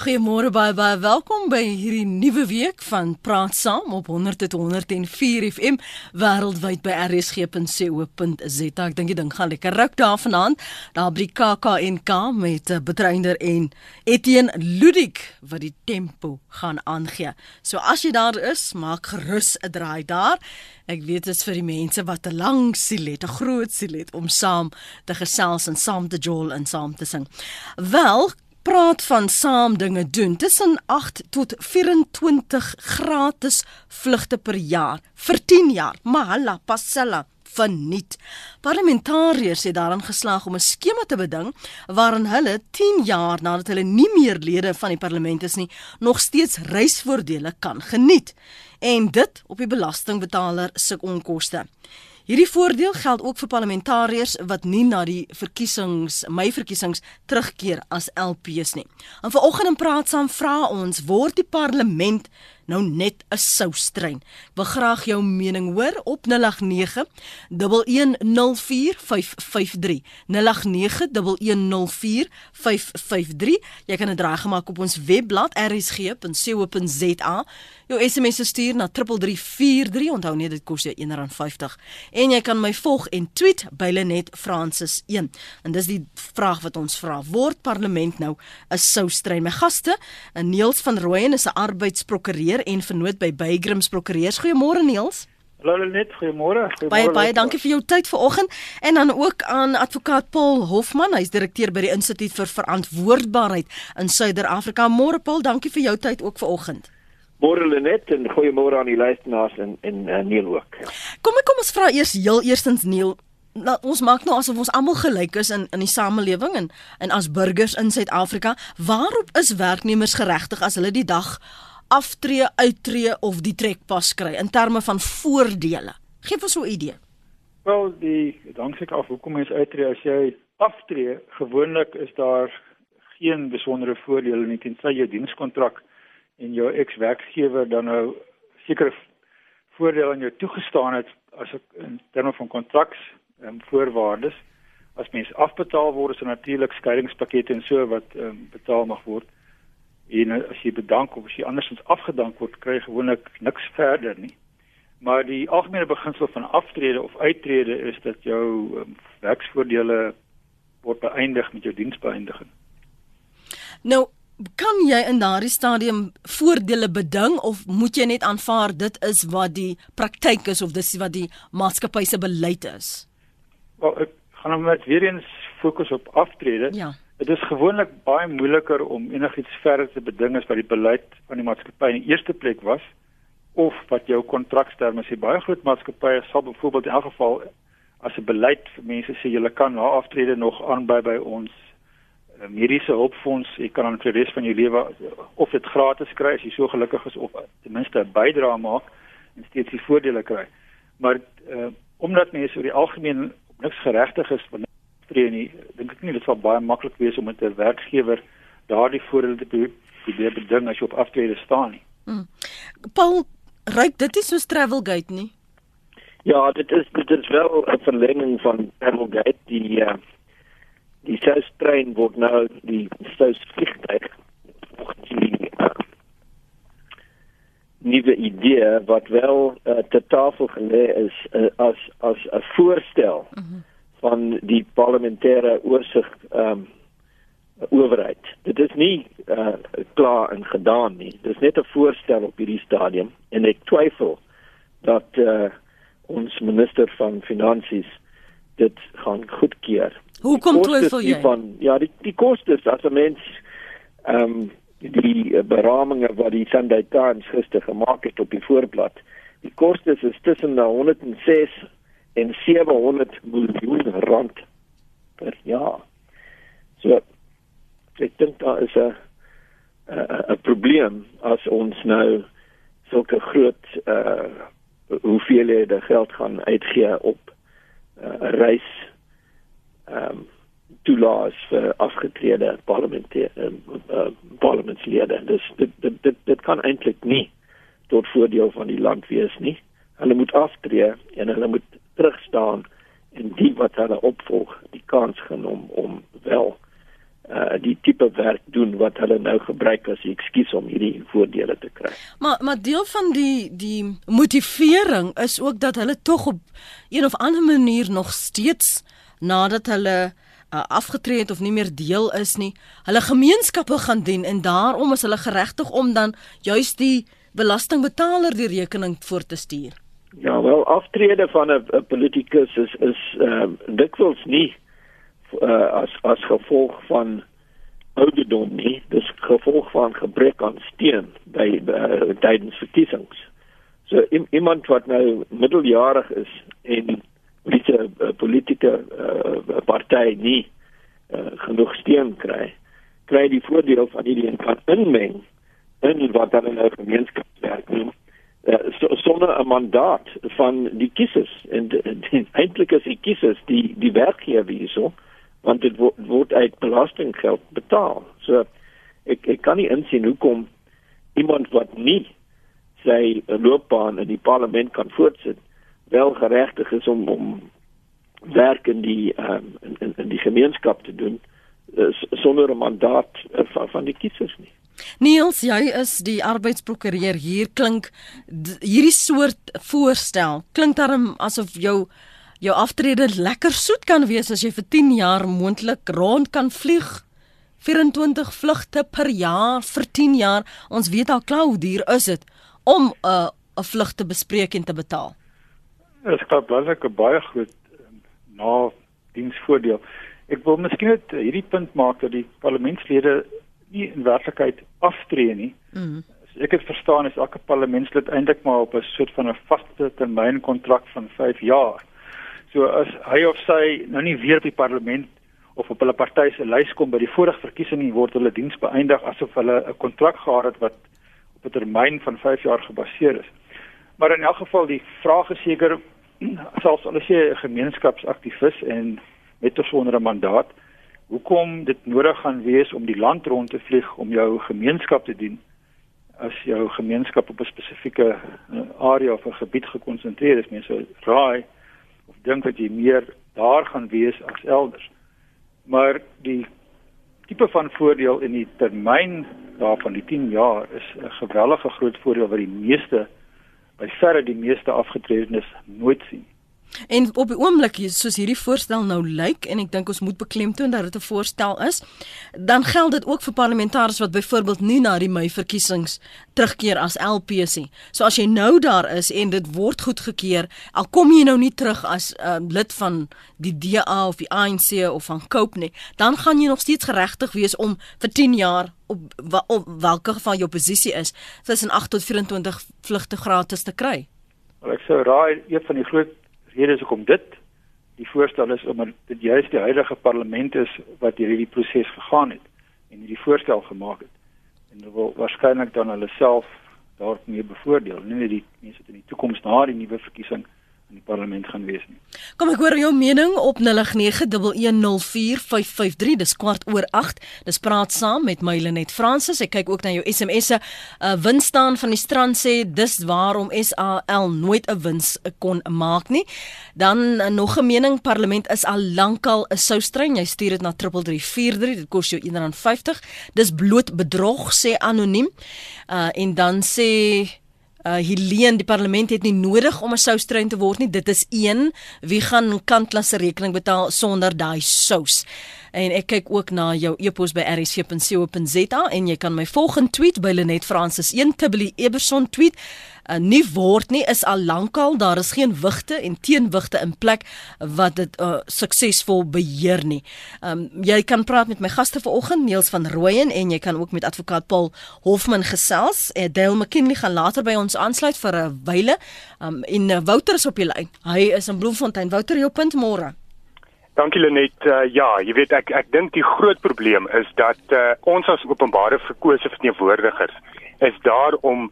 Goeiemôre baie baie welkom by hierdie nuwe week van Praat Saam op 100.104 FM wêreldwyd by rsg.co.za. Ek dink die ding gaan lekker ruk daar vanaand. Daar by KAKNK met uh, Betreinder en Etienne Ludik wat die tempo gaan aangee. So as jy daar is, maak gerus 'n draai daar. Ek weet dit is vir die mense wat 'n lang siel het, 'n groot siel het om saam te gesels en saam te jol en saam te sing. Wel, praat van saam dinge doen tussen 8 tot 24 gratis vlugte per jaar vir 10 jaar. Mahala passela verniet. Parlementariërs het daarin geslaag om 'n skema te beding waarin hulle 10 jaar nadat hulle nie meer lede van die parlement is nie, nog steeds reisvoordele kan geniet en dit op die belastingbetaler se onkoste. Hierdie voordeel geld ook vir parlementariërs wat nie na die verkiesings, my verkiesings terugkeer as LPs nie. En vanoggend in praat saam vra ons word die parlement nou net 'n soustrein. Wil graag jou mening hoor op 089 1104553. 089 Jy kan 'n draai gemaak op ons webblad rsg.co.za. Jou SMS stuur na 3343. Onthou net dit kos jou R1.50. En jy kan my volg en tweet by Lenet Francis 1. En dis die vraag wat ons vra. Word parlement nou 'n soustrein? My gaste, Niels van Rooyen is 'n arbeidsprokureur prokureur en vernoot by Bygrims Prokureurs. Goeiemôre Niels. Hallo net, goeiemôre. Baie baie dankie vir jou tyd vanoggend en dan ook aan advokaat Paul Hofman, hy's direkteur by die Instituut vir Verantwoordbaarheid in Suider-Afrika. Môre Paul, dankie vir jou tyd ook vanoggend. Môre Lenet en goeiemôre aan die luisteraars en en uh, Neil ook. Kom ek kom ons vra eers heel eerstens Neil, nou, ons maak nou asof ons almal gelyk is in in die samelewing en en as burgers in Suid-Afrika, waarop is werknemers geregtig as hulle die dag aftree, uittreë of die trekpas kry in terme van voordele. Geef ons so 'n idee. Wel, die dankseker af hoekom mens uittreë as jy aftree, gewoonlik is daar geen besondere voordele nie tensy jou dienskontrak en jou ex-werkgewer dan nou sekere voordele aan jou toegestaan het as ek in terme van kontraks en voorwaardes as mens afbetaal word is natuurlik skeidingspakkette en so wat um, betaal mag word en as jy bedank of as jy andersins afgedank word, kry jy gewoonlik niks verder nie. Maar die algemene beginsel van aftrede of uittrede is dat jou um, werksvoordele word beëindig met jou diensbeëindiging. Nou, kan jy in daardie stadium voordele beding of moet jy net aanvaar dit is wat die praktyk is of dis wat die maatskappy se beleid is? Wel, ek gaan nou net weer eens fokus op aftrede. Ja. Dit is gewoonlik baie moeiliker om enigiets verder te beding as wat die beleid van die maatskappy in die eerste plek was of wat jou kontraksterme sê. Baie groot maatskappye sal byvoorbeeld in elk geval as 'n beleid vir mense sê jy kan na aftrede nog aanby by ons uh, mediese hulpfonds, jy kan aan vir die res van jou lewe of dit gratis kry as jy so gelukkig is of ten minste 'n bydrae maak en steeds die voordele kry. Maar uh, omdat mense oor die algemeen niks geregtig is wanneer optree nie, dink ek nie dit sal baie maklik wees om met 'n werkgewer daardie voordele te probeer beding as jy op aftrede staan nie. Hmm. Paul, ryk dit is soos Travelgate nie? Ja, dit is dit is wel 'n verlenging van Travelgate. Die uh, die South-trein word nou die South-vliegtuig die uh, nuwe idee wat wel uh, te tafel gelê is uh, as as 'n voorstel. Uh mhm. Van die parlementêre oorsig ehm um, owerheid. Dit is nie uh, klaar en gedaan nie. Dit is net 'n voorstel op hierdie stadium en ek twyfel dat uh, ons minister van finansies dit gaan goedkeur. Hoekom twyfel jy? Van, ja, die die kostes as 'n mens ehm um, die beraminge wat die Sunday Times gister gemaak het op die voorblad. Die kostes is tussen 106 en 700 miljoen rand per jaar. So ek dink daar is 'n 'n probleem as ons nou sulke groot uh hoeveelhede geld gaan uitgee op 'n uh, reis ehm um, toelaas vir afgetrede parlementêre uh, parlementslede. Dis dit dit dit, dit kan eintlik nie tot voordeel van die land wees nie. Hulle moet aftree en hulle moet terug staan en die wat hulle opvolg die kans genom om wel uh die tipe werk doen wat hulle nou gebruik as ekskuus om hierdie voordele te kry. Maar maar deel van die die motivering is ook dat hulle tog op een of ander manier nog steeds nadat hulle uh, afgetree het of nie meer deel is nie, hulle gemeenskappe gaan dien en daarom is hulle geregtig om dan juis die belastingbetaler die rekening voor te stuur. Ja, wel aftrede van 'n politikus is is ehm uh, dikwels nie uh, as as gevolg van ouderdom nie, dis gevolg van gebrek aan steun by uh, tydens verkiesings. So iemand wat nou middeljarig is en wie se uh, politieke uh, party nie uh, genoeg steun kry, kry die voordeel van hierdie en kan inmeng in wat dan 'n gemeenskapswerk noem uh, sonder 'n mandaat van die kiesers en eintlik is die kiesers die die werkgewer hierso want dit word, word uit belastinggeld betaal. So ek ek kan nie insien hoekom iemand wat nie sy loopbaan in die parlement kan voortsit wel geregtig is om om werk in die um, in, in die gemeenskap te doen uh, sonder 'n mandaat uh, van, van die kiesers nie. Niels, jy is die arbeidsprokureur. Hier klink hierdie soort voorstel klink daarom asof jou jou aftrede lekker soet kan wees as jy vir 10 jaar moontlik rond kan vlieg. 24 vlugte per jaar vir 10 jaar. Ons weet al klou duur is dit om 'n uh, 'n vlug te bespreek en te betaal. Dit is basies 'n baie groot ehm, na diensvoordeel. Ek wil miskien net hierdie punt maak dat die parlementslede nie in werklikheid aftree nie. Mm. Ek het verstaan is elke parlementslid eintlik maar op 'n soort van 'n vaste termyn kontrak van 5 jaar. So as hy of sy nou nie weer by parlement of op hulle party se lys kom by die vorige verkiesing word hulle diens beëindig asof hulle 'n kontrak gehad het wat op 'n termyn van 5 jaar gebaseer is. Maar in elk geval die vraag is seker selfs al is jy 'n gemeenskapsaktivis en met 'n sonder 'n mandaat hoekom dit nodig gaan wees om die land rond te vlieg om jou gemeenskap te dien as jou gemeenskap op 'n spesifieke uh, area of 'n gebied gekonsentreer is mense raai of dink dat jy meer daar gaan wees as elders. Maar die tipe van voordeel in die termyn daarvan die 10 jaar is 'n gewellige groot voordeel wat die meeste by verre die meeste afgetredenes nooit sien En op die oomblik soos hierdie voorstel nou lyk en ek dink ons moet beklemtoon dat dit 'n voorstel is, dan geld dit ook vir parlementariërs wat byvoorbeeld nie na die Mei verkiesings terugkeer as LPs nie. So as jy nou daar is en dit word goedgekeur, al kom jy nou nie terug as uh, lid van die DA of die ANC of van Cope nie, dan gaan jy nog steeds geregtig wees om vir 10 jaar op, op watter geval jou posisie is, tussen 8 tot 24 vlugte gratis te kry. Wel ek sou raai een van die groot rede is hoekom dit die voorstel is omdat dit juist die huidige parlement is wat hierdie proses gegaan het en hierdie voorstel gemaak het. En hulle wil waarskynlik dan hulle self daarmee bevoordeel, nie net die mense in die toekoms na die nuwe verkiesing in die parlement gaan wees nie. Kom ek hoor jou mening op 0891104553. Dis kwart oor 8. Dis praat saam met Mylenet Fransis. Ek kyk ook na jou SMS'e. 'n uh, Wins staan van die strand sê dis waarom SAL nooit 'n wins kon maak nie. Dan uh, nog 'n mening parlement is al lankal 'n soustrein. Jy stuur dit na 3343. Dit kos jou R1.50. Dis bloot bedrog sê anoniem. Uh, en dan sê Uh Helene, die parlement het nie nodig om 'n soustrein te word nie. Dit is een wie gaan Kantla se rekening betaal sonder daai sous. En ek kyk ook na jou e-pos by rsc.co.za en jy kan my volgende tweet by Lenet Francis 1 Tibli Eberson tweet uh, nie word nie is al lankal daar is geen wigte en teenwigte in plek wat dit uh, suksesvol beheer nie. Um, jy kan praat met my gaste vanoggend Niels van Rooyen en jy kan ook met advokaat Paul Hofman gesels. Uh, Dale McKinley gaan later by ons aansluit vir 'n wyle. Um, en uh, Wouter is op die lyn. Hy is in Bloemfontein. Wouter, jou punt môre. Dankie Lenet. Uh, ja, jy weet ek ek dink die groot probleem is dat uh, ons as openbare verkose verteenwoordigers is daar om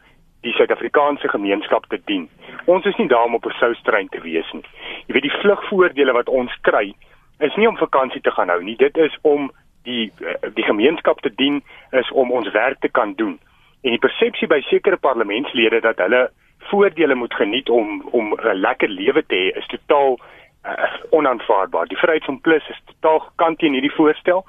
die Suid-Afrikaanse gemeenskap te dien. Ons is nie daar om op 'n soustrein te wees nie. Jy weet die vlugvoordele wat ons kry is nie om vakansie te gaan hou nie. Dit is om die eh, die gemeenskap te dien, is om ons werk te kan doen. En die persepsie by sekere parlementslede dat hulle voordele moet geniet om om 'n lekker lewe te hê is totaal uh, onaanvaarbaar. Die Vryheidsfront Plus is totaal gekant teen hierdie voorstel.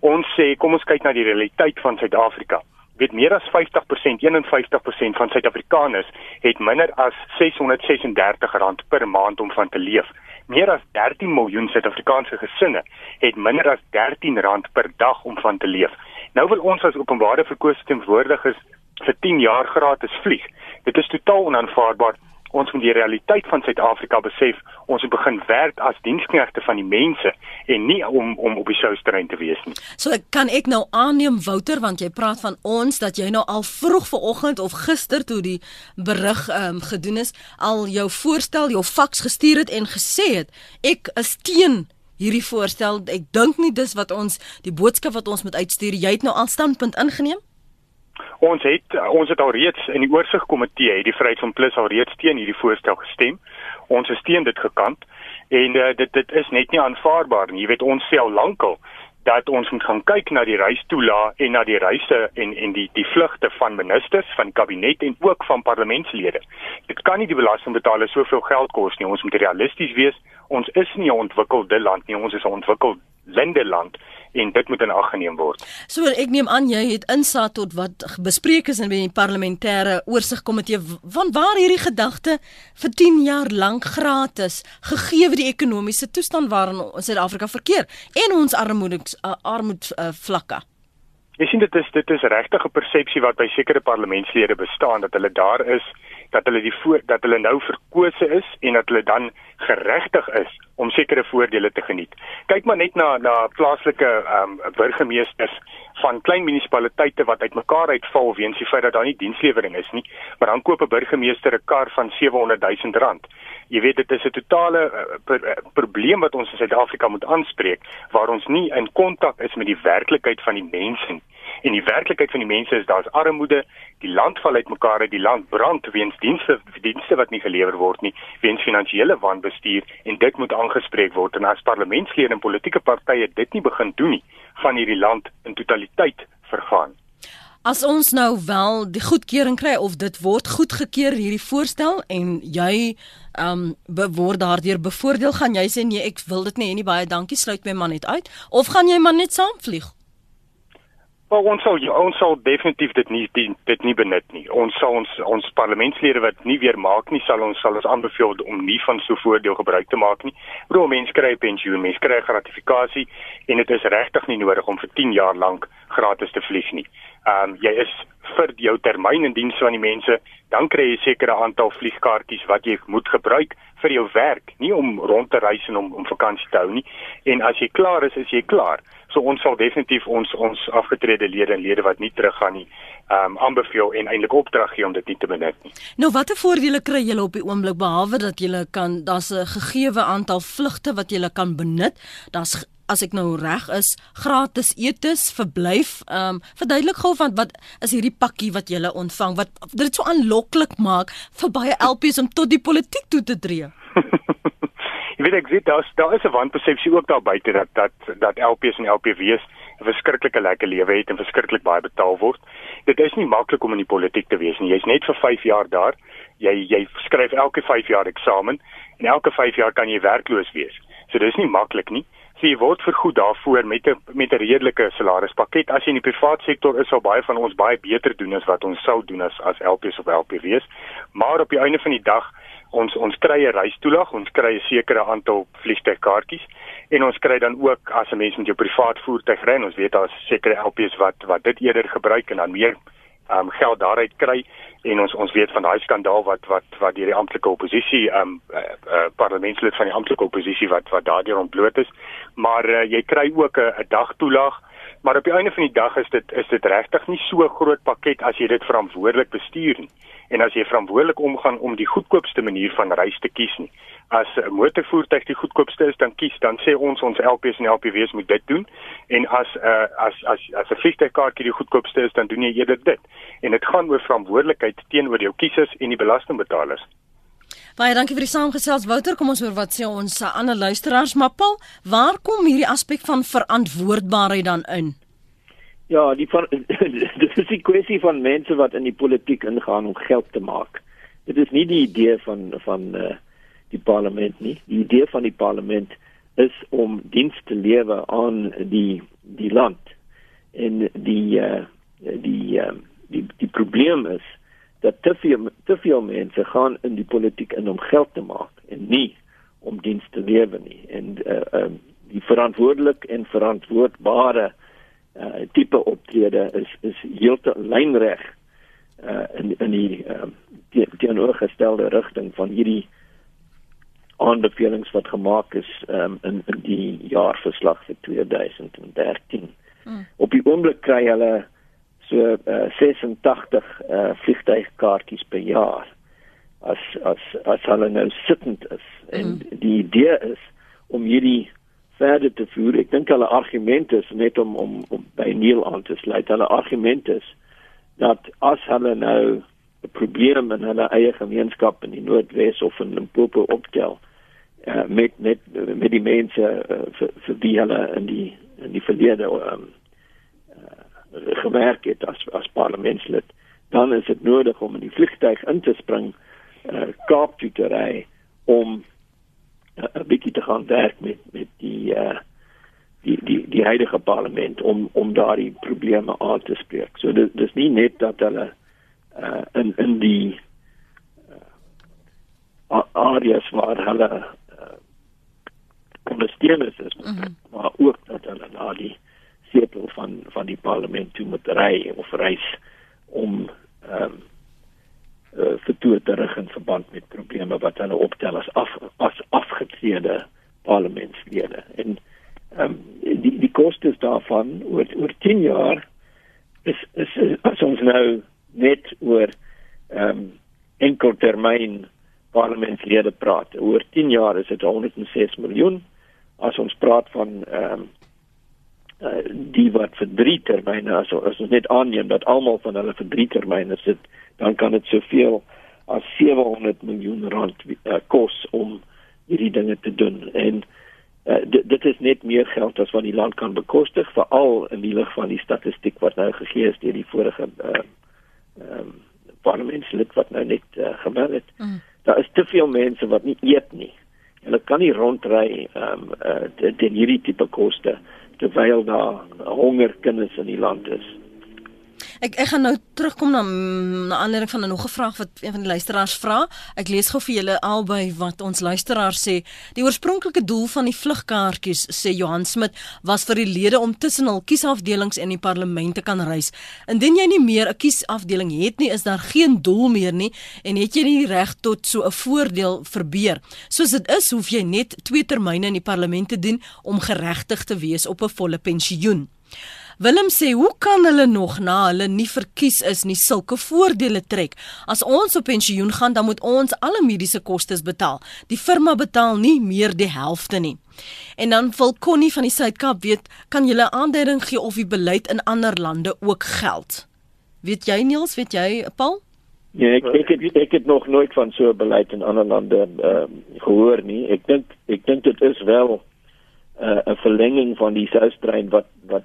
Ons sê kom ons kyk na die realiteit van Suid-Afrika. Weet meer as 50%, 51% van Suid-Afrikaners het minder as R636 per maand om van te leef. Meer as 13 miljoen Suid-Afrikaanse gesinne het minder as R13 per dag om van te leef. Nou wil ons as openbare verkose teenwoordigers vir 10 jaar gratis vlieg. Dit is totaal onaanvaarbaar ons moet die realiteit van Suid-Afrika besef. Ons moet begin werk as diensknegte van die mense en nie om om op die soustrein te wees nie. So kan ek nou aanneem Wouter want jy praat van ons dat jy nou al vroeg vanoggend of gister toe die berig um, gedoen is, al jou voorstel, jou faks gestuur het en gesê het ek is teen hierdie voorstel. Ek dink nie dis wat ons die boodskap wat ons moet uitstuur. Jy het nou al standpunt ingeneem? Ons het ons het al reeds in die oorsigkomitee het die Vryheid van Plus al reeds teen hierdie voorstel gestem. Ons het steun dit gekant en uh, dit dit is net nie aanvaarbaar nie. Jy weet ons sê al lankal dat ons moet gaan kyk na die reistoela en na die reise en en die die vlugte van ministers van kabinet en ook van parlementslede. Dit kan nie die belastingbetalers soveel geld kos nie. Ons moet realisties wees. Ons is nie 'n ontwikkelde land nie. Ons is 'n ontwikkelde lendeland en dit moet in ag geneem word. So ek neem aan jy het insaag tot wat bespreek is in die parlementêre oorsigkomitee van waar hierdie gedagte vir 10 jaar lank gratis gegee word die ekonomiese toestand waarin Suid-Afrika verkeer en ons armoede armoed uh, vlakke. Ek sien dit is dit is regtig 'n persepsie wat by sekere parlementslede bestaan dat hulle daar is dat hulle die voor, dat hulle nou verkose is en dat hulle dan geregtig is om sekere voordele te geniet. Kyk maar net na na plaaslike ehm um, burgemeesters van klein munisipaliteite wat uitmekaar uitval weens die feit dat daar nie dienslewering is nie, maar dan koop 'n burgemeester 'n kar van 700 000 rand. Jy weet dit is 'n totale uh, pro uh, probleem wat ons in Suid-Afrika moet aanspreek waar ons nie in kontak is met die werklikheid van die mense nie. En die werklikheid van die mense is daar's armoede, die land val uitmekaar uit, die land brand weens dienste dienste wat nie gelewer word nie, weens finansiële wanbestuur en dit moet aangespreek word en as parlementslede en politieke partye dit nie begin doen nie, van hierdie land in totaliteit vergaan. As ons nou wel die goedkeuring kry of dit word goedgekeur hierdie voorstel en jy ehm um, word daardeur bevoordeel gaan jy sê nee ek wil dit nie en nie baie dankie sluit my man net uit of gaan jy maar net saamvlieg? Maar ons sal ons sal definitief dit nie die, dit nie benut nie. Ons sal ons ons parlementslede wat nie weer maak nie, sal ons sal ons aanbeveel om nie van so voordeel gebruik te maak nie. Bro, mense kry pensioen, mense kry gratifikasie en dit is regtig nie nodig om vir 10 jaar lank gratis te vlieg nie. Ehm um, jy is vir jou termyn in diens van die mense, dan kry jy sekere aantal vliegkaartjies wat jy moet gebruik vir jou werk, nie om rond te reis en om om vakansie te hou nie. En as jy klaar is, is jy klaar. So ons sal definitief ons ons afgetrede lede en lede wat nie teruggaan nie, ehm um, aanbeveel en eintlik opdrag gee om dit nie te benut nie. Nou watter voordele kry julle op die oomblik behalwe dat julle kan daar's 'n gegeewe aantal vlugte wat julle kan benut. Daar's as ek nou reg is, gratis etes, verblyf. Ehm um, verduidelik gou van wat is hierdie pakkie wat julle ontvang wat dit so aanloklik maak vir baie LPs om tot die politiek toe te tree. Jy weet ek weet daar's daar is 'n wanpersepsie ook daar buite dat dat dat LPs en LPW's 'n verskriklike lekker lewe het en verskriklik baie betaal word. Dit is nie maklik om in die politiek te wees nie. Jy's net vir 5 jaar daar. Jy jy skryf elke 5 jaar eksamen en elke 5 jaar kan jy werkloos wees. So dis nie maklik nie. So jy word vergoed daarvoor met 'n met 'n redelike salarispakket. As jy in die privaat sektor is, sal baie van ons baie beter doen as wat ons sou doen as as LPs of LPW's. Maar op die einde van die dag ons ons kry 'n reistoelag, ons kry 'n sekere aantal vliegtuigkaartjies en ons kry dan ook as 'n mens met jou privaat voertuig ry, ons weet daar's sekere LPs wat wat dit eerder gebruik en dan meer um, geld daaruit kry en ons ons weet van daai skandaal wat wat wat deur die amptelike oppositie um uh, uh, parlementslid van die amptelike oppositie wat wat daardeur ontbloot is. Maar uh, jy kry ook 'n dagtoelag maar op die einde van die dag is dit is dit regtig nie so groot pakket as jy dit verantwoordelik bestuur nie en as jy verantwoordelik omgaan om die goedkoopste manier van reis te kies nie. As 'n motorvoertuig die goedkoopste is, dan kies dan sê ons ons LPs en LPW's moet dit doen en as 'n uh, as as as 'n vliegtuigkaartjie die goedkoopste is, dan doen jy eerder dit. En dit gaan oor verantwoordelikheid teenoor jou kiesers en die belastingbetalers. Baie dankie vir die saamgesels Wouter. Kom ons hoor wat sê ons ander luisteraars, maar Paul, waar kom hierdie aspek van verantwoordbaarheid dan in? Ja, die dit is die kwessie van mense wat in die politiek ingaan om geld te maak. Dit is nie die idee van van uh die parlement nie. Die idee van die parlement is om diens te lewe aan die die land. En die uh, die uh, die die probleem is dat te veel te veel mense gaan in die politiek in om geld te maak en nie om diens te lewe nie. En uh, um, die verantwoordelik en verantwoordbare uh, tipe optrede is is heeltemal lynreg uh, in in die uh, teenoorgestelde rigting van hierdie aanbevelings wat gemaak is um, in in die jaarverslag vir 2013. Hmm. Op die oomblik kry hulle so uh, 86 uh, vliegtuigkaartjies per jaar as as as hulle nou sittend is. En hmm. die idee is om hierdie verder te voer. Ek dink hulle argument is net om om, om by Neil aan te sluit. Hulle argument is dat as hulle nou 'n probleem in hulle eie gemeenskap in die Noordwes of in Limpopo optel uh, met met met die mense uh, vir, vir wie hulle in die in die verlede um, uh, gewerk het as as parlementslid dan is dit nodig om in die vliegtuig in te spring uh, Kaap toe te ry om 'n uh, bietjie te gaan werk met met die uh, die die die huidige parlement om om daardie probleme aan te spreek. So dit dis nie net dat hulle uh, in in die uh, areas waar hulle uh, ondersteuners is, mm -hmm. maar ook dat hulle na die setel van van die parlement toe moet ry of reis om ehm um, uh, vertoer te rig in verband met probleme wat hulle optel as af as afgetrede parlementslede en ehm um, die die kostes daarvan oor oor 10 jaar is is as ons nou net oor ehm um, enkeltermyn parlementslede praat. Oor 10 jaar is dit 106 miljoen. As ons praat van ehm um, uh, die wat vir 3 termyne as, as ons net aanneem dat almal van hulle vir 3 termyne sit, dan kan dit soveel as 700 miljoen rand uh, kos om hierdie dinge te doen. En uh, dit, dit is net meer geld as wat die land kan bekostig, veral in die lig van die statistiek wat nou gegee is deur die vorige uh, ehm um, parlementslid wat nou net uh, gebel het. Mm. Daar is te veel mense wat nie eet nie. Hulle kan nie rondry ehm um, uh, teen hierdie tipe koste terwyl daar honger kinders in die land is. Ek ek gaan nou terugkom na na aanleiding van 'n nog 'n vraag wat een van die luisteraars vra. Ek lees gou vir julle albei wat ons luisteraar sê. Die oorspronklike doel van die vlugkaartjies, sê Johan Smit, was vir die lede om tussen hul kiesafdelings in die parlement te kan reis. Indien jy nie meer 'n kiesafdeling het nie, is daar geen doel meer nie en het jy nie reg tot so 'n voordeel verbeur. Soos dit is, hoef jy net 2 termyne in die parlement te dien om geregtig te wees op 'n volle pensioen. Willem sê, "Hoe kan hulle nog na hulle nie verkies is nie sulke voordele trek? As ons op pensioen gaan, dan moet ons alle mediese kostes betaal. Die firma betaal nie meer die helfte nie." En dan wil Connie van die Suid-Kaap weet, "Kan jy 'n aanduiding gee of die beleid in ander lande ook geld?" Weet jy Niels, weet jy Paul? Nee, ek ek het, ek het nog nooit van so 'n beleid in ander lande uh, gehoor nie. Ek dink ek dink dit is wel uh, 'n verlenging van die soustrein wat wat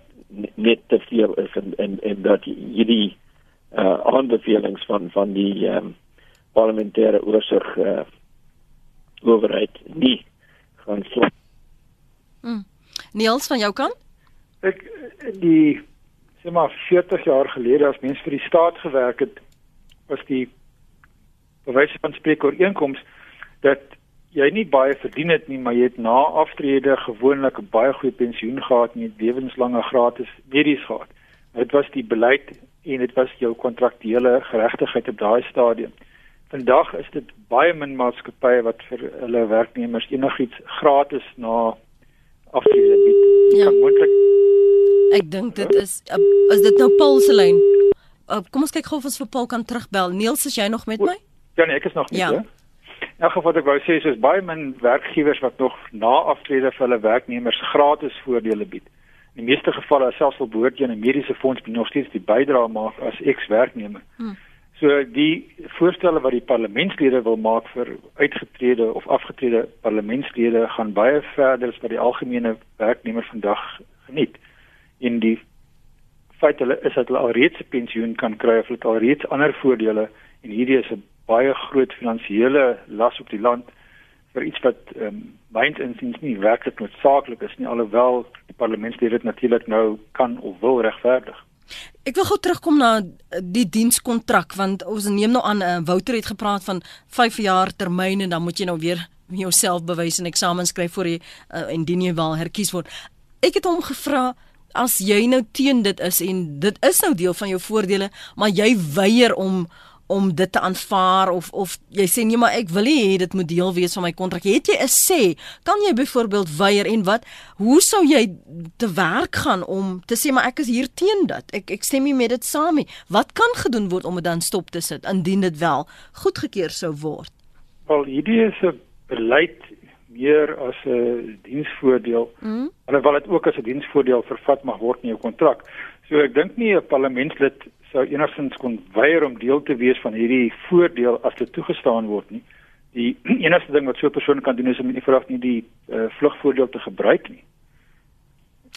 net te veel is en en en dat hierdie uh aanbevelings van van die ehm um, parlementêre oorsig uh owerheid nie gaan so. Mm. Niels van jou kant? Ek die sê maar 40 jaar gelede as mens vir die staat gewerk het was die bewys van spreekooreenkoms dat jy nie baie verdien het nie, maar jy het na aftrede gewoonlik 'n baie goeie pensioen gehad en jy het lewenslange gratis medies gehad. Dit was die beleid en dit was jou kontraktuele geregtigheid op daai stadium. Vandag is dit baie min maatskappye wat vir hulle werknemers enigiets gratis na aftrede bied. Ja. Moontlik Ek dink dit is is dit nou Paul se lyn. Uh, kom ons kyk gou of ons vir Paul kan terugbel. Niels, is jy nog met my? Ja, nee, ek is nog jou. Ja. In elk geval wat ek wou sê is is baie min werkgewers wat nog na aftrede vir hulle werknemers gratis voordele bied. In die meeste gevalle selfs al behoort jy 'n mediese fonds by nog steeds die bydrae maak as ex-werknemer. Hmm. So die voorstelle wat die parlementslede wil maak vir uitgetrede of afgetrede parlementslede gaan baie verder as wat die algemene werknemer vandag geniet. In die feit hulle is dat hulle alreeds 'n pensioen kan kry of hulle het alreeds ander voordele en hierdie is 'n baie groot finansiële las op die land vir iets wat ehm um, myns insiens nie werklik noodsaaklik is nie alhoewel die parlementslede dit natuurlik nou kan of wil regverdig. Ek wil gou terugkom na die dienskontrak want ons neem nou aan uh, Wouter het gepraat van 5 jaar termyn en dan moet jy nou weer jouself bewys en eksamens skryf voor jy uh, indien jy wel herkies word. Ek het hom gevra as jy nou teen dit is en dit is nou deel van jou voordele, maar jy weier om om dit te aanvaar of of jy sê nee maar ek wil hê dit moet deel wees van my kontrak. Het jy 'n sê? Kan jy byvoorbeeld weier en wat? Hoe sou jy te werk gaan om te sê maar ek is hier teen dit. Ek ek stem nie met dit saam nie. Wat kan gedoen word om dit dan stop te sit indien dit wel goedgekeur sou word? Wel, hierdie is 'n beleid meer as 'n diensvoordeel. Mm. Alhoewel dit ook as 'n diensvoordeel vervat mag word in jou kontrak. So ek dink nie 'n parlementslid sou enigstens kon weier om deel te wees van hierdie voordeel as dit toegestaan word nie. Die enigste ding wat so 'n persoon kan doen is om nie verwag nie die uh, vlugvoordeel te gebruik nie.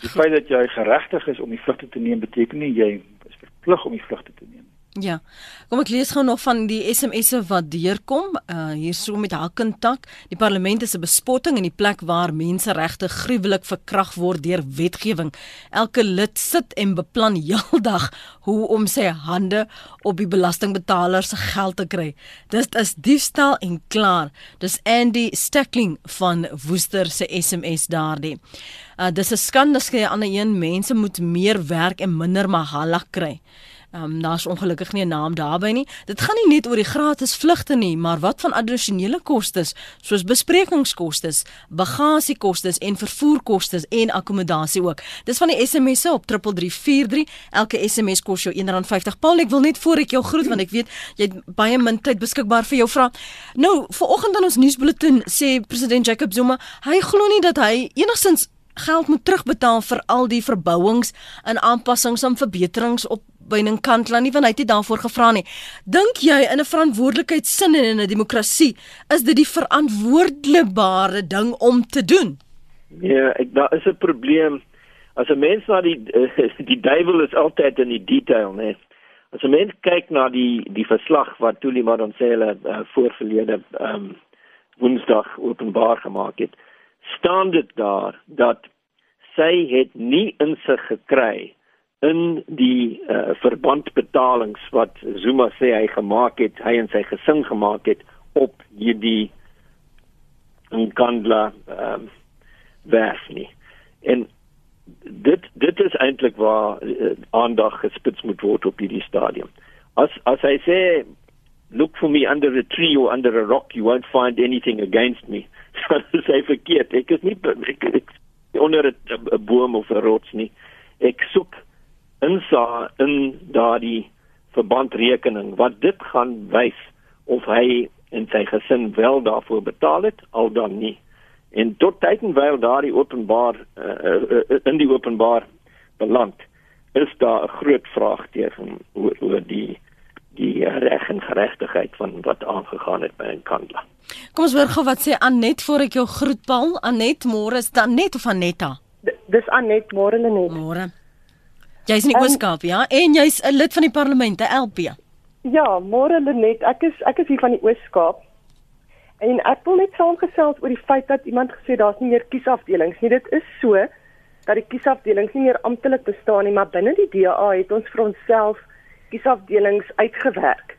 Die feit dat jy geregtig is om die vlugte te neem beteken nie jy is verplig om die vlugte te neem. Ja. Kom ek lees gou nog van die SMS'e wat deurkom. Uh hier so met Hakkentak. Die parlement is 'n bespotting in die plek waar menseregte gruwelik verkrag word deur wetgewing. Elke lid sit en beplan heeldag hoe om sy hande op die belastingbetalers se geld te kry. Dis is diefstal en klaar. Dis Andy Steckling van Woester se SMS daardie. Uh dis 'n skande skree aan 'n een mense moet meer werk en minder mahalla kry. Ehm um, daar's ongelukkig nie 'n naam daarby nie. Dit gaan nie net oor die gratis vlugte nie, maar wat van addisionele kostes soos besprekingskostes, bagasiekostes en vervoerkostes en akkommodasie ook. Dis van die SMS'e op 3343. Elke SMS kos jou R1.50. Paul, ek wil net voor ek jou groet want ek weet jy het baie min tyd beskikbaar vir jou vrae. Nou, vanoggend in ons nuusbulletin sê president Jacob Zuma, hy glo nie dat hy enigstens geld moet terugbetaal vir al die verbouings en aanpassings en verbeterings op byning Kantla nie want hy het nie daarvoor gevra nie. Dink jy in 'n verantwoordelikheidsin en in 'n demokrasie is dit die verantwoordbare ding om te doen? Ja, ek daar is 'n probleem. As 'n mens na die die duiwel is altyd in die detail, né? As 'n mens kyk na die die verslag wat Tuli Madonsela uh, voorverlede ehm um, Woensdag openbaar gemaak het, staan dit daar dat sy het nie insig gekry in die uh, verbandbetalings wat Zuma sê hy gemaak het, hy en sy gesin gemaak het op hierdie Nkandla ehm um, werf nie. En dit dit is eintlik waar uh, aandag gespits moet word op hierdie stadium. As as hy sê look for me under a tree or under a rock you won't find anything against me. Sê verkeerd. Ek is nie ek, ek, onder 'n boom of 'n rots nie. Ek soek insa in daardie verbandrekening wat dit gaan wys of hy en sy gesin wel daarvoor betaal het al dan nie en tot tydenwyl daardie openbaar uh, uh, in die openbaar beland is daar 'n groot vraagteken oor oor die die reg en geregtigheid van wat aangegaan het by 'n kandla. Kom ons hoor gou wat sê Anet voor ek jou groet Paul. Anet, môre is dan net of Anetta? D dis Anet, môre net. Môre. Jy's in die Ooskaap, ja? En jy's 'n lid van die parlement, 'n LP. Ja, môre Lenet, ek is ek is hier van die Ooskaap. En ek wil net saamgesels oor die feit dat iemand gesê daar's nie meer kiesafdelings nie. Dit is so dat die kiesafdelings nie meer amptelik bestaan nie, maar binne die DA het ons vir onsself kiesafdelings uitgewerk.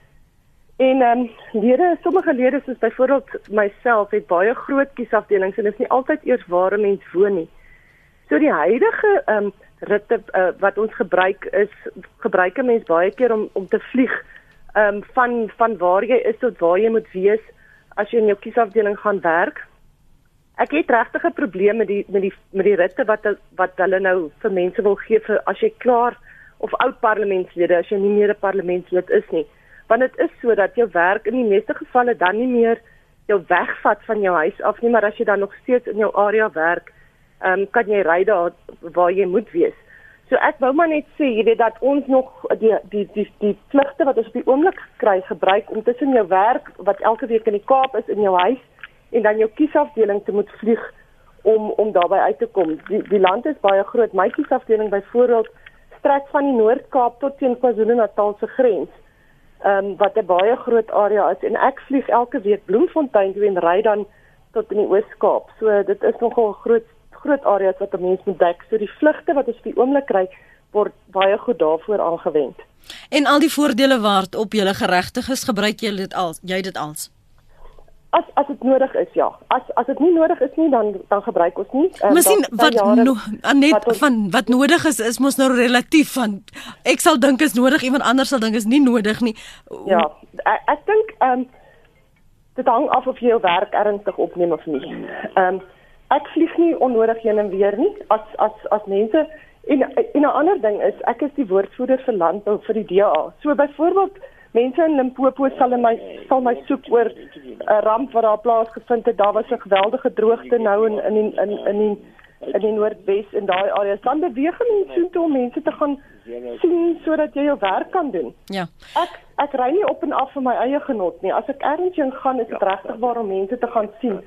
En ehm um, lede, sommige lede soos byvoorbeeld myself het baie groot kiesafdelings en dit is nie altyd eers waar 'n mens woon nie. So die huidige ehm um, ritte uh, wat ons gebruik is gebruik 'n mens baie keer om om te vlieg um, van van waar jy is tot waar jy moet wees as jy in jou kiesafdeling gaan werk. Ek het regtig 'n probleem met die met die met die ritte wat wat hulle nou vir mense wil gee vir as jy klaar of oud parlementslede as jy nie meer 'n parlementslid is nie. Want dit is so dat jou werk in die meeste gevalle dan nie meer jou wegvat van jou huis af nie, maar as jy dan nog steeds in jou area werk, ehm um, kan jy ry daar waar jy moet wees. So ek wou maar net sê, jy weet dat ons nog die die die die pligte wat ons op die oomblik kry gebruik om tussen jou werk wat elke week in die Kaap is in jou huis en dan jou kiesafdeling te moet vlieg om om daarby uit te kom. Die die land is baie groot. My kiesafdeling byvoorbeeld strek van die Noord-Kaap tot teen KwaZulu-Natal se grens. Ehm um, wat 'n baie groot area is en ek vlieg elke week Bloemfontein toe en ry dan tot in die Oos-Kaap. So dit is nogal groot groot areas wat 'n mens moet dek. So die vlugte wat ons vir die oomblik kry word baie goed daarvoor aangewend. En al die voordele wat op julle geregtig is, gebruik jy dit al jy dit als as as dit nodig is ja. As as dit nie nodig is nie dan dan gebruik ons nie. Um, Miskien wat no, net wat ons, van wat nodig is is mos nou relatief van ek sal dink is nodig iemand anders sal dink is nie nodig nie. Ja, ek, ek dink ehm um, dit hang af of jy jou werk ernstig opneem of nie. Ehm um, ek vlieg nie onnodig heen en weer nie. As as as mense en en 'n ander ding is ek is die woordvoerder vir landbou vir die DA. So byvoorbeeld mense in Limpopo sal my sal my soek oor 'n ramp wat daar plaasgevind het. Daar was 'n geweldige droogte nou in in in in in die, in die Noordwes en daai areas. Dan beweeg mense toe om mense te gaan sien sodat jy jou werk kan doen. Ja. Ek ek ry nie op en af vir my eie genot nie. As ek ergens heen gaan, is dit regtig waar om mense te gaan sien.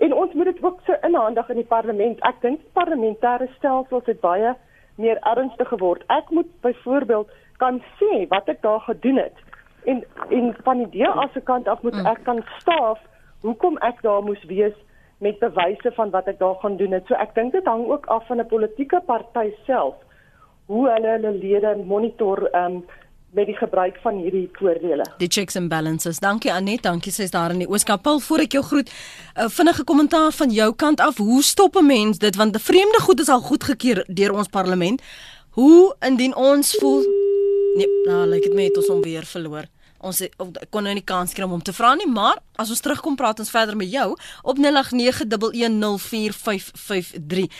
En ons moet dit ook so inhandig in die parlement. Ek dink die parlementêre stelsel het baie meer ernstig geword. Ek moet byvoorbeeld kan sê wat ek daar gedoen het en en van die DA se kant af moet mm. ek kan staaf hoekom ek daar moes wees met bewyse van wat ek daar gaan doen het. So ek dink dit hang ook af van 'n politieke party self hoe hulle hulle lede monitor um, met die gebruik van hierdie voordele. Die checks and balances. Dankie Anet, dankie sy's daar in die Ooskaap. Paul, voor ek jou groet, 'n uh, vinnige kommentaar van jou kant af. Hoe stop 'n mens dit want die vreemde goed is al goedgekeur deur ons parlement. Hoe indien ons voel Nee, nou lyk dit my het ons hom weer verloor. Ons kon nou nie kans kry om hom te vra nie, maar as ons terugkom praat ons verder met jou op 0891104553. Uh,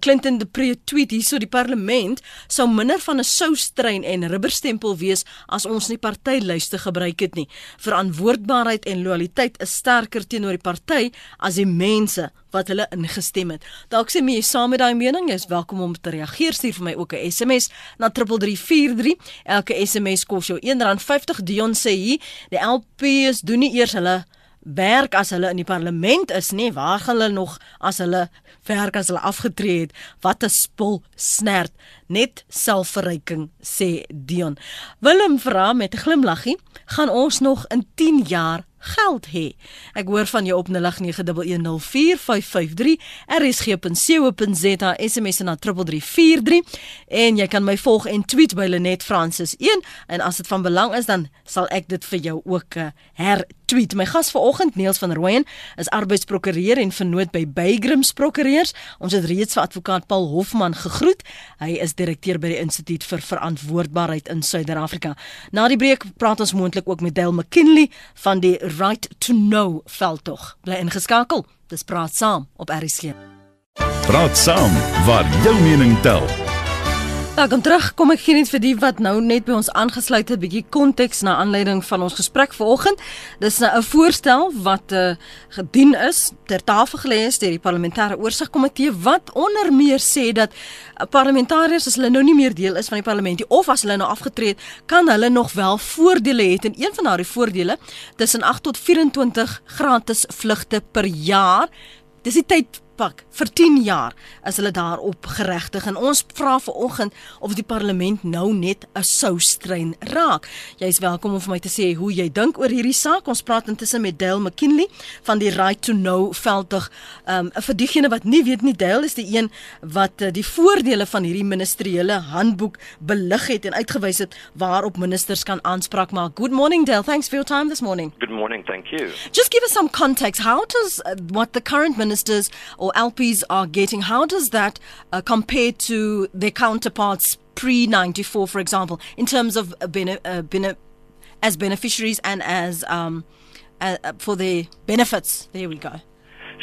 Clinton de Pre tweet hierso die parlement sou minder van 'n soustrein en rubberstempel wees as ons nie partylyste gebruik het nie. Verantwoordbaarheid en loyaliteit is sterker teenoor die party as die mense wat hulle ingestem het. Dalk sê jy saam met daai mening, jy is welkom om te reageer. Stuur vir my ook 'n SMS na 3343. Elke SMS kos jou R1.50. Dion sê hier, die LPs doen nie eers hulle werk as hulle in die parlement is nie. Waar gaan hulle nog as hulle werk as hulle afgetree het? Wat 'n spul snert. Net selfverryking sê Dion. Willem vra met 'n glimlaggie, gaan ons nog in 10 jaar geld hê. Ek hoor van jou op 0891104553 rsg.co.za SMS na 3343 en jy kan my volg en tweet by Lenet Francis 1 en as dit van belang is dan sal ek dit vir jou ook uh, hertweet. My gas vanoggend Niels van Rooyen is arbeidsprokureur en vernoot by Beygrams Prokureurs. Ons het reeds vir advokaat Paul Hofman gegroet. Hy is direkteur by die Instituut vir Verantwoordbaarheid in Suider-Afrika. Na die breek praat ons moontlik ook met Dale McKinley van die Right to Know veldtog. Bly ingeskakel. Dis praat saam op RSG. Praat saam waar jou mening tel. Welkom terug. Kom ek gee net vir die wat nou net by ons aangesluit het 'n bietjie konteks na aanleiding van ons gesprek vanoggend. Dis 'n voorstel wat uh, gedien is ter tafel gelê is deur die parlementêre oorsigkomitee wat onder meer sê dat uh, parlementariërs as hulle nou nie meer deel is van die parlement of as hulle nou afgetree het, kan hulle nog wel voordele hê en een van daardie voordele tussen 8 tot 24 gratis vlugte per jaar. Dis die tyd pak vir 10 jaar is hulle daarop geregtig en ons vra ver oggend of die parlement nou net 'n soustrein raak. Jy's welkom om vir my te sê hoe jy dink oor hierdie saak. Ons praat intussen met Dale McKinley van die Right to Know veldtog. Um vir diegene wat nie weet nie, Dale is die een wat uh, die voordele van hierdie ministeriële handboek belig het en uitgewys het waarop ministers kan aanspraak maak. Good morning Dale. Thanks for your time this morning. Good morning. Thank you. Just give us some context. How does uh, what the current ministers or LPs are getting, how does that uh, compare to their counterparts pre 94, for example, in terms of uh, bene- uh, bene- as beneficiaries and as um, uh, for their benefits? There we go.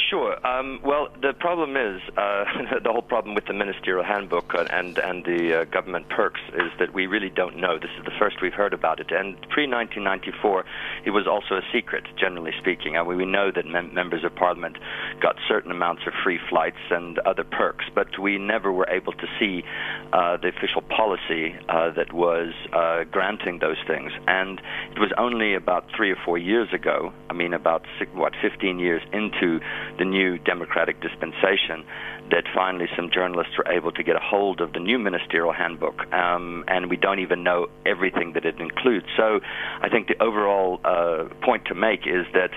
Sure. Um, well, the problem is uh, the whole problem with the ministerial handbook and and the uh, government perks is that we really don't know. This is the first we've heard about it. And pre 1994, it was also a secret, generally speaking. I mean, we know that mem- members of parliament got certain amounts of free flights and other perks, but we never were able to see uh, the official policy uh, that was uh, granting those things. And it was only about three or four years ago. I mean, about six, what 15 years into the new democratic dispensation that finally some journalists were able to get a hold of the new ministerial handbook, um, and we don't even know everything that it includes. So I think the overall uh, point to make is that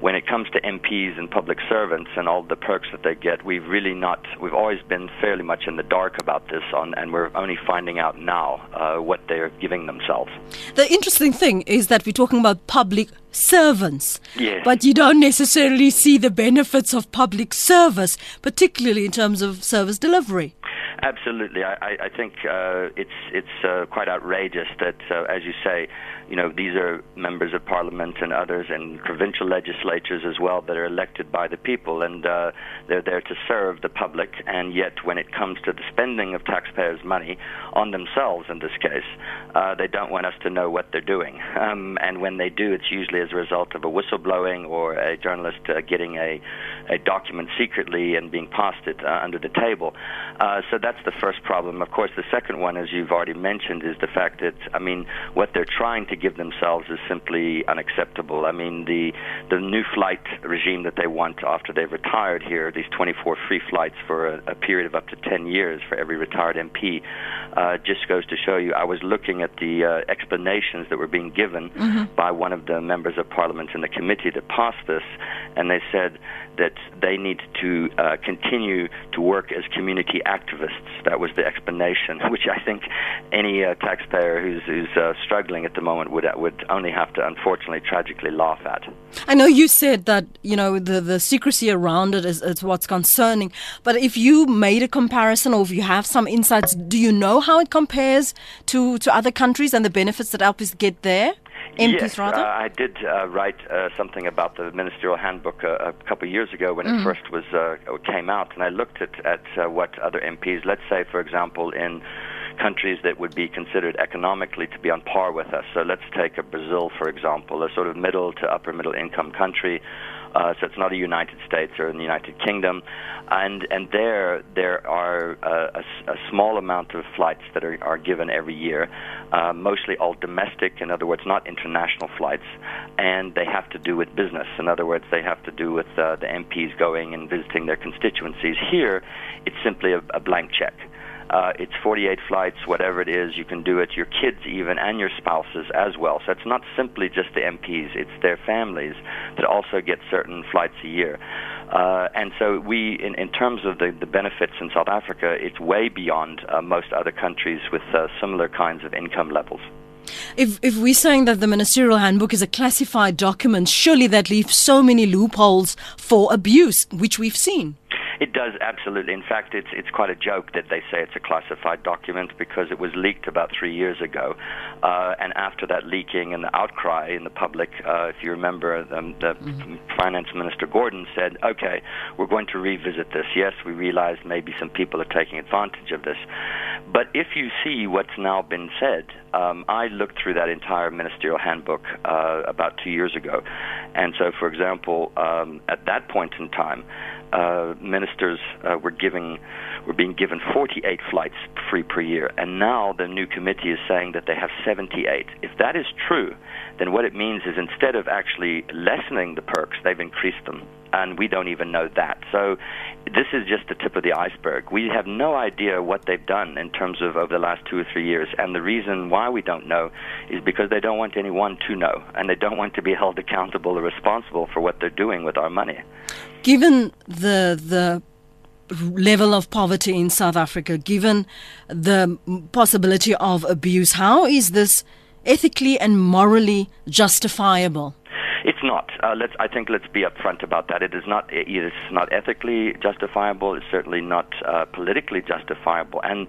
when it comes to MPs and public servants and all the perks that they get, we've really not, we've always been fairly much in the dark about this, on, and we're only finding out now uh, what they're giving themselves. The interesting thing is that we're talking about public servants. Yes. But you don't necessarily see the benefits of public service, particularly in terms of service delivery. Absolutely, I, I, think uh, it's it's uh, quite outrageous that, uh, as you say, you know these are members of parliament and others and provincial legislatures as well that are elected by the people, and uh, they're there to serve the public. And yet, when it comes to the spending of taxpayers' money on themselves, in this case, uh, they don't want us to know what they're doing. Um, and when they do, it's usually as a result of a whistleblowing or a journalist uh, getting a a document secretly and being passed it uh, under the table. Uh, so that's the first problem. Of course, the second one, as you've already mentioned, is the fact that I mean, what they're trying to give themselves is simply unacceptable. I mean, the the new flight regime that they want after they've retired here, these 24 free flights for a, a period of up to 10 years for every retired MP, uh, just goes to show you. I was looking at the uh, explanations that were being given by one of the members of parliament in the committee that passed this, and they said that they need to uh, continue to work as community activists. That was the explanation, which I think any uh, taxpayer who's, who's uh, struggling at the moment would would only have to, unfortunately, tragically laugh at. I know you said that you know the the secrecy around it is, is what's concerning, but if you made a comparison or if you have some insights, do you know how it compares to to other countries and the benefits that LPs get there? MPs yes, rather. Uh, I did uh, write uh, something about the ministerial handbook uh, a couple of years ago when Mm-hmm. it first was uh, came out, and I looked at at uh, what other MPs, let's say, for example, in countries that would be considered economically to be on par with us. So let's take a Brazil, for example, a sort of middle to upper middle income country. Uh, so it's not a United States or in the United Kingdom, and and there there are uh, a, a small amount of flights that are, are given every year, uh, mostly all domestic. In other words, not international flights, and they have to do with business. In other words, they have to do with uh, the MPs going and visiting their constituencies. Here, it's simply a, a blank check. Uh, it's 48 flights, whatever it is, you can do it. Your kids, even, and your spouses as well. So it's not simply just the MPs; it's their families that also get certain flights a year. Uh, and so we, in, in terms of the, the benefits in South Africa, it's way beyond uh, most other countries with uh, similar kinds of income levels. If if we're saying that the ministerial handbook is a classified document, surely that leaves so many loopholes for abuse, which we've seen. It does absolutely. In fact, it's it's quite a joke that they say it's a classified document because it was leaked about three years ago, uh, and after that leaking and the outcry in the public, uh, if you remember, um, the finance minister Gordon said, "Okay, we're going to revisit this. Yes, we realize maybe some people are taking advantage of this, but if you see what's now been said, um, I looked through that entire ministerial handbook uh, about two years ago, and so, for example, um, at that point in time." Uh, ministers uh, were giving were being given 48 flights free per year, and now the new committee is saying that they have 78. If that is true, then what it means is instead of actually lessening the perks, they've increased them, and we don't even know that. So this is just the tip of the iceberg. We have no idea what they've done in terms of over the last two or three years, and the reason why we don't know is because they don't want anyone to know, and they don't want to be held accountable or responsible for what they're doing with our money. Given the the level of poverty in South Africa, given the possibility of abuse, how is this ethically and morally justifiable? It's not. Uh, let's. I think let's be upfront about that. It is not. It is not ethically justifiable. It's certainly not uh, politically justifiable. And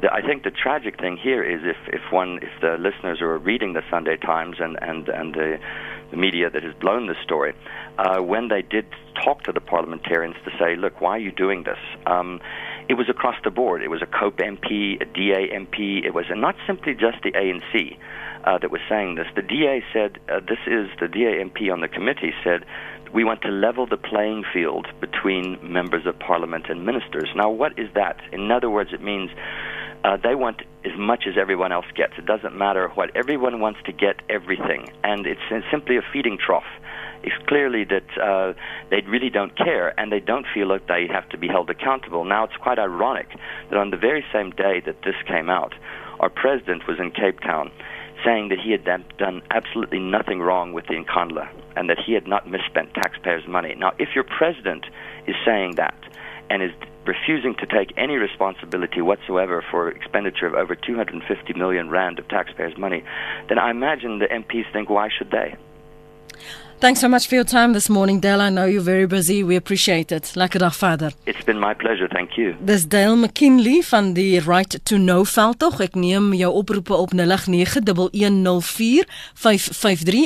the, I think the tragic thing here is if if one if the listeners who are reading the Sunday Times and and and the, the media that has blown this story, uh, when they did talk to the parliamentarians to say, look, why are you doing this? Um, it was across the board. It was a COPE MP, a DA MP. It was not simply just the ANC uh, that was saying this. The DA said, uh, this is the DA MP on the committee said, we want to level the playing field between members of parliament and ministers. Now, what is that? In other words, it means uh, they want as much as everyone else gets. It doesn't matter what everyone wants to get everything, and it's, it's simply a feeding trough. It's clearly that uh, they really don't care and they don't feel like they have to be held accountable. Now, it's quite ironic that on the very same day that this came out, our president was in Cape Town saying that he had done absolutely nothing wrong with the Nkandla and that he had not misspent taxpayers' money. Now, if your president is saying that and is refusing to take any responsibility whatsoever for expenditure of over 250 million rand of taxpayers' money, then I imagine the MPs think, why should they? Thanks so much for your time this morning, Dale. I know you're very busy. We appreciate it. Lekker dag verder. It's been my pleasure. Thank you. Dis Dale McKinley van die Right to Know veldtog. Ek neem jou oproepe op 0891104553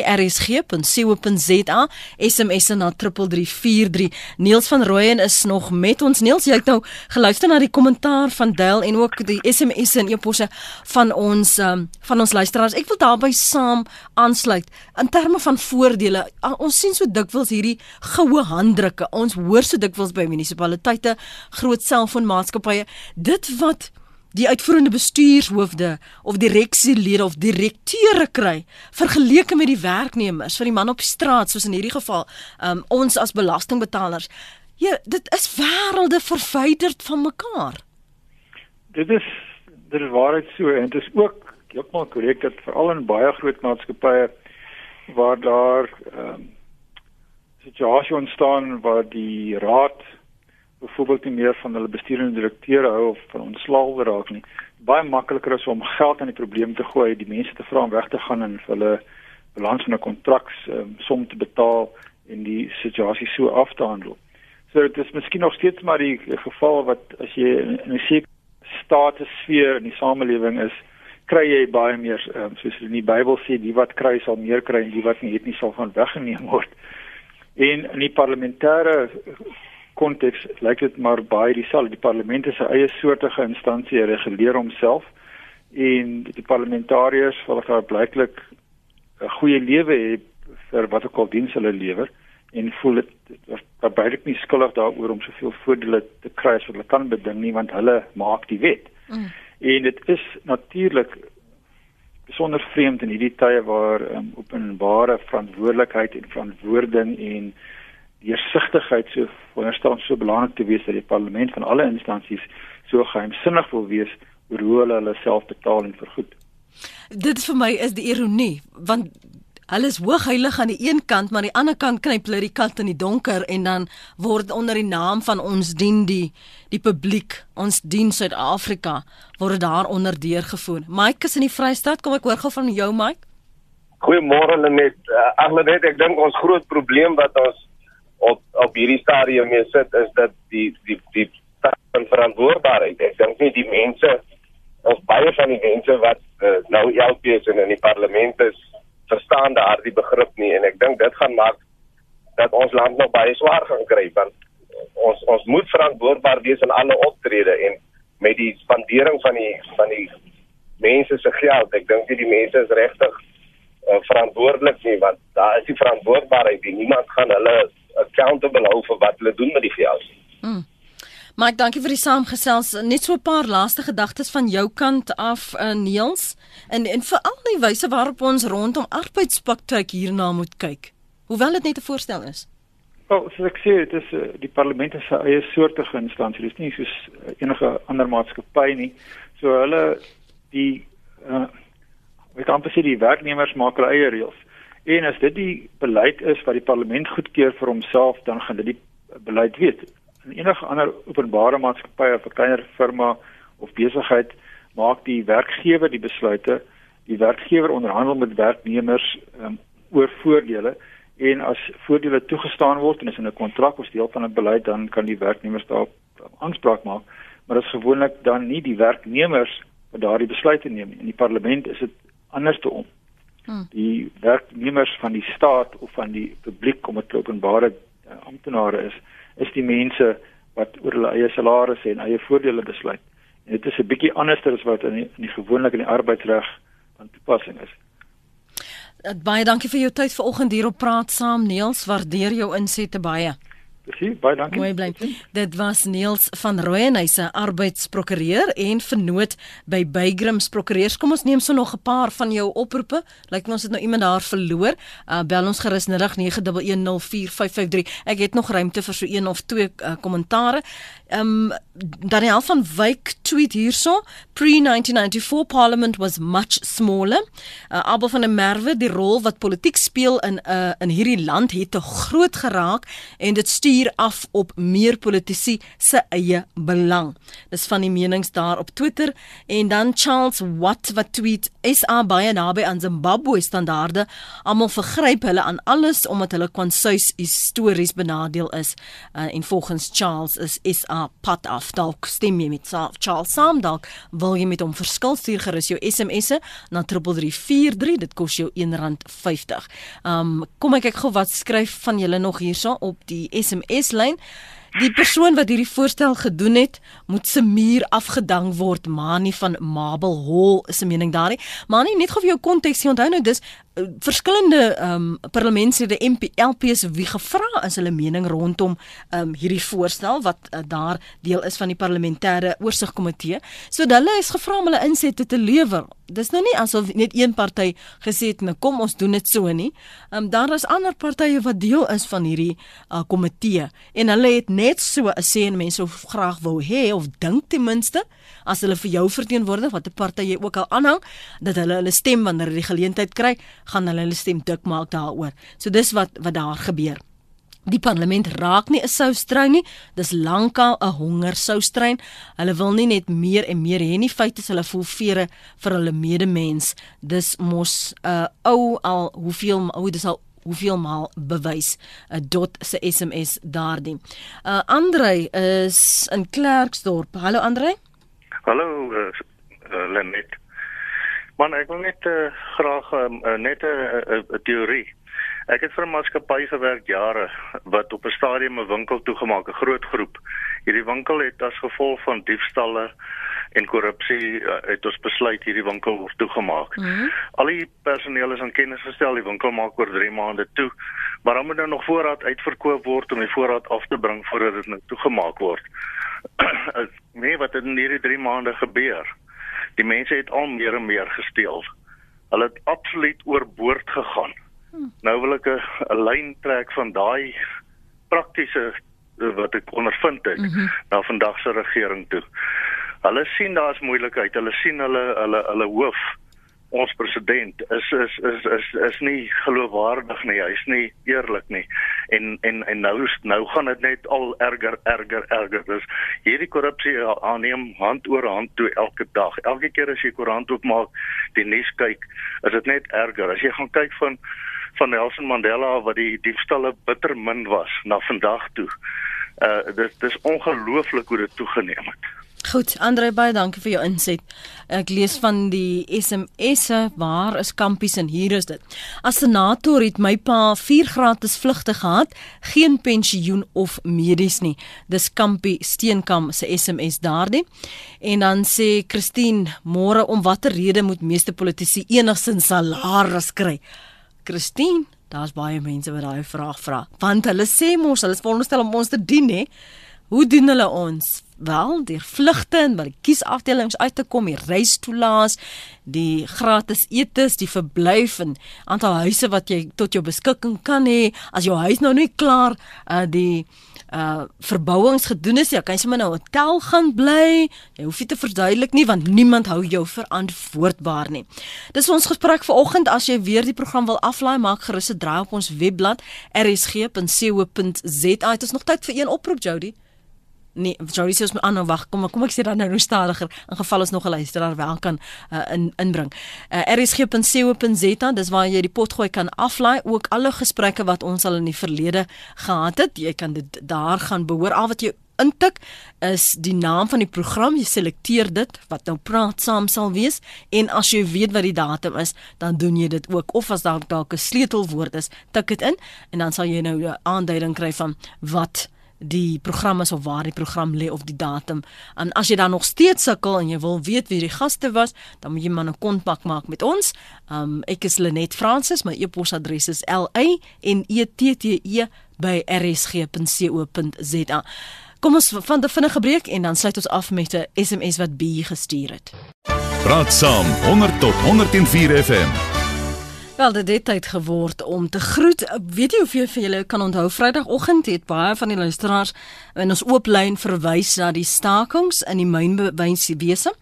rsg.co.za. SMS na 3343. Niels van Rooyen is nog met ons. Niels, jy het nou geluister na die kommentaar van Dale en ook die SMS en e-posse van ons um, van ons luisteraars. Ek wil daarbey saam aansluit in terme van voordele ons sien so dikwels hierdie goue handdrukke. Ons hoor so dikwels by munisipaliteite, groot selfoonmaatskappye, dit wat die uitvoerende bestuurshoofde of direksielede of direkteure kry vergeleke met die werknemers vir die man op die straat soos in hierdie geval um, ons as belastingbetalers. Ja dit is wêrelde verwyderd van mekaar. Dit is dit is waarheid so en dit is ook heeltemal korrek dat veral in baie groot maatskappye waar daar ehm um, situasie ontstaan waar die raad byvoorbeeld nie meer van hulle bestuurende direkteure hou of van ontslaaw raak nie. Baie makliker is om geld aan die probleem te gooi, die mense te vra om weg te gaan en vir hulle balans van 'n kontrak um, som te betaal en die situasie so af te handel. So dit is miskien nog steeds maar die geval wat as jy in 'n sekere status sfeer in die samelewing is, kry jy baie meer um, soos in die Bybel sê die wat kry sal meer kry en die wat nie het nie sal van weggeneem word. En in die parlementêre konteks lyk dit maar baie dieselfde. Die parlement is 'n eie soortige instansie, reguleer homself en die parlementariërs wil daar blyklik 'n goeie lewe hê vir wat ook al diens hulle lewer en voel dit dat baie nie skuldig daaroor om soveel voordele te kry as wat hulle kan beding nie want hulle maak die wet. Mm. En dit is natuurlik besonder vreemd in hierdie tye waar um, openbare verantwoordelikheid en verantwoording en deursigtigheid so wonderstaan so belangrik te wees dat die parlement van alle instansies so geheimsinnig wil wees oor hoe hulle hulle self betaal en vergoed. Dit vir my is die ironie want Hulle is hoogheilig aan die een kant, maar aan die ander kant knyp hulle die kat in die donker en dan word onder die naam van ons dien die die publiek, ons dien Suid-Afrika word daaronder deurgevoer. Mike is in die Vrystaat, kom ek hoor gou van jou Mike. Goeiemôre Lenet. Uh, ag Lenet, ek dink ons groot probleem wat ons op op hierdie stadium mee sit is dat die die die van verantwoordbaarheid. Ek dink nie die mense of baie van die mense wat uh, nou LPs in in die parlement is verstaan daardie begrip nie en ek dink dit gaan maak dat ons land nog baie swaar gaan kry want ons ons moet verantwoordbaar wees in alle optrede en met die spandering van die van die mense se geld. Ek dink die mense is regtig uh, verantwoordelik nie want daar is die verantwoordbaarheid en niemand gaan hulle accountable hou vir wat hulle doen met die geld nie. Hmm. Mike, dankie vir die saamgesels. Net so 'n paar laaste gedagtes van jou kant af, uh, Niels, en en veral die wyse waarop ons rondom arbeidspraktyk hierna moet kyk. Hoewel dit net 'n voorstel is. Wel, so ek sê dit is uh, die parlement is 'n eie soortige instansie. Dit is nie soos uh, enige ander maatskappy nie. So hulle die uh ek kan presies die werknemers maak hulle eie reëls. En as dit die beleid is wat die parlement goedkeur vir homself, dan gaan dit die beleid weet in enige ander openbare maatskappy of 'n kleiner firma of besigheid maak die werkgewer die besluite. Die werkgewer onderhandel met werknemers um, oor voordele en as voordele toegestaan word en is in 'n kontrak of deel van 'n beleid dan kan die werknemers daarop aanspraak maak. Maar dit is gewoonlik dan nie die werknemers wat daardie besluite neem nie. In die parlement is dit andersom. Hmm. Die werknemers van die staat of van die publiek om dit openbare uh, amptenare is is die mense wat oor hulle eie salarisse en eie voordele besluit. En dit is 'n bietjie anderster as wat in die, in die gewoonlik in die arbeidsreg van toepassing is. Uh, baie dankie vir jou tyd vanoggend hier op praat saam Neels, waardeer jou insette baie. Presies, baie dankie. Mooi bly. Dit was Niels van Rooyen, hy's 'n arbeidsprokureur en vernoot by Bygrams Prokureurs. Kom ons neem so nog 'n paar van jou oproepe. Lyk ons het nou iemand daar verloor. Uh, bel ons gerus 0891104553. Ek het nog ruimte vir so een of twee uh, kommentare. Ehm um, Daniel van Wyk tweet hierso: Pre-1994 Parliament was much smaller. Uh, Abel van der Merwe, die rol wat politiek speel in uh, in hierdie land het te groot geraak en dit stuur af op meer politici se eie belang. Dis van die menings daar op Twitter en dan Charles Watt wat tweet: SA baie naby aan Zimbabwe standaarde. Almal vergryp hulle aan alles omdat hulle konsuis histories benadeel is. Uh, en volgens Charles is SA pad af. Dalk stem jy met Charles saam dalk wil jy met hom verskil stuur gerus jou SMS'e na 3343 dit kos jou R1.50. Um kom ek kyk gou wat skryf van julle nog hierso op die SMS lyn. Die persoon wat hierdie voorstel gedoen het, moet se muur afgedank word, maar nie van Mabel Hall is 'n mening daarin. Maar nie net gou vir jou konteks, jy onthou nou dis verskillende ehm um, parlementslede MP LPs wie gevra is hulle mening rondom ehm um, hierdie voorstel wat uh, daar deel is van die parlementêre oorsigkomitee. So hulle is gevra om hulle insette te lewer. Dis nou nie asof net een party gesê het nou kom ons doen dit so nie. Ehm um, daar is ander partye wat deel is van hierdie uh, komitee en hulle het net so 'n sê en mense of graag wou hê of dink ten minste as hulle vir jou verteenwoordig wat 'n party jy ook al aanhang dat hulle hulle stem wanneer hulle die geleentheid kry gaan hulle hulle stem dik maak daaroor. So dis wat wat daar gebeur. Die parlement raak nie 'n soustrein nie. Dis lankal 'n honger soustrein. Hulle wil nie net meer en meer hê nie. Feit is hulle voel vere vir hulle medemens. Dis mos 'n uh, ou al hoeveel ou dis al hoeveel maal bewys 'n uh, dot se SMS daardie. Uh Andre is in Klerksdorp. Hallo Andre. Hallo uh, uh, Lenet. Man, ek wil net uh, graag um, uh, net 'n uh, uh, teorie. Ek het vir 'n maatskappy gewerk jare wat op 'n stadium 'n winkel toegemaak, 'n groot groep. Hierdie winkel het as gevolg van diefstalle en korrupsie uh, het ons besluit hierdie winkel word toegemaak. Mm -hmm. Al die personeel is aan kennis gestel, die winkel maak oor 3 maande toe. Maar dan moet nou nog voorraad uitverkoop word om die voorraad af te bring voordat dit nou toegemaak word. nee, wat in hierdie 3 maande gebeur? die mense het al meer en meer gesteel. Hulle het absoluut oorboord gegaan. Hmm. Nou wil ek 'n lyn trek van daai praktiese eh, wat ek ondervind het mm -hmm. na vandag se regering toe. Hulle sien daar's moeilikheid. Hulle sien hulle hulle hulle hoof ons president is is is is is nie geloofwaardig nie. Hy's nie eerlik nie. En en en nou nou gaan dit net al erger erger erger. Dus hierdie korrupsie aanneem hand oor hand toe elke dag. Elke keer as jy koerant oopmaak, die nuus kyk, is dit net erger. As jy gaan kyk van van Nelson Mandela wat die diefstalle bitter min was na vandag toe. Uh dis dis ongelooflik hoe dit toegeneem het. Goed, Andre baie dankie vir jou inset. Ek lees van die SMS'e, waar is kampies en hier is dit. As senator het my pa 4 gratis vlugte gehad, geen pensioen of medies nie. Dis Kampie Steenkam se SMS daardie. En dan sê Christine, môre om watter rede moet meeste politici enigsins salaris kry? Christine, daar's baie mense wat daai vraag vra. Want hulle sê mos hulle is veronderstel om ons te dien, hè? Hoe doen hulle ons? Wel deur vlugte en by die kiesafdelings uit te kom, die reistoelaas, die gratis etes, die verblyf en aantal huise wat jy tot jou beskikking kan hê as jou huis nou nie klaar uh die uh verbouings gedoen is, ja, kan jy sommer nou 'n hotel gaan bly. Jy hoef nie te verduidelik nie want niemand hou jou verantwoordbaar nie. Dis ons gesprek vanoggend. As jy weer die program wil aflaai, maak gerus 'n draai op ons webblad rsg.co.za. Dit is nog tyd vir een oproep, Jody. Nee, Jorie sê ons moet aanhou wag. Kom kom ek sê dan nou stadiger in geval ons nog 'n luisteraar wel kan uh, in inbring. Uh, rsg.co.za, dis waar jy die potgooi kan aflaai, ook alle gesprekke wat ons al in die verlede gehad het. Jy kan dit daar gaan behoor al wat jy intik is die naam van die program jy selekteer dit wat nou praat saam sal wees en as jy weet wat die datum is dan doen jy dit ook of as daar dalk 'n sleutelwoord is tik dit in en dan sal jy nou 'n aanduiding kry van wat die program is of waar die program lê of die datum. En as jy dan nog steeds sukkel en jy wil weet wie die gaste was, dan moet jy maar 'n kontak maak met ons. Um ek is Lenet Francis, my e-posadres is l a n e t t e by rsg.co.za. Kom ons van 'n vinnige breek en dan sluit ons af met 'n SMS wat B gestuur het. Praat saam 100 tot 104 FM. Wel, dit het tyd geword om te groet. Weet jy hoeveel van julle kan onthou Vrydagoggend het baie van die luisteraars in ons oop lyn verwys na die stakings in die mynbewyswese.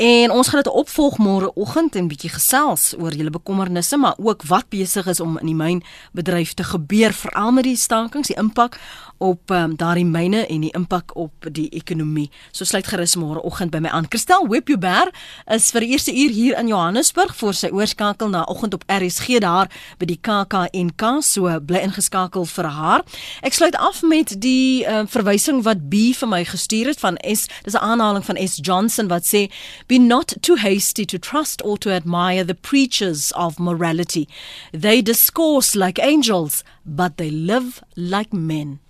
En ons gaan dit opvolg môre oggend en bietjie gesels oor julle bekommernisse, maar ook wat besig is om in die mynbedryf te gebeur, veral met die stakings, die impak op um, daardie myne en die impak op die ekonomie. So sluit gerus môre oggend by my aan. Christel Webber is vir die eerste uur hier in Johannesburg vir sy oorskakel na oggend op RSG daar by die KAKNK. So bly ingeskakel vir haar. Ek sluit af met die uh, verwysing wat B vir my gestuur het van S. Dis 'n aanhaling van S Johnson wat sê be not too hasty to trust or to admire the preachers of morality. They discourse like angels, but they live like men.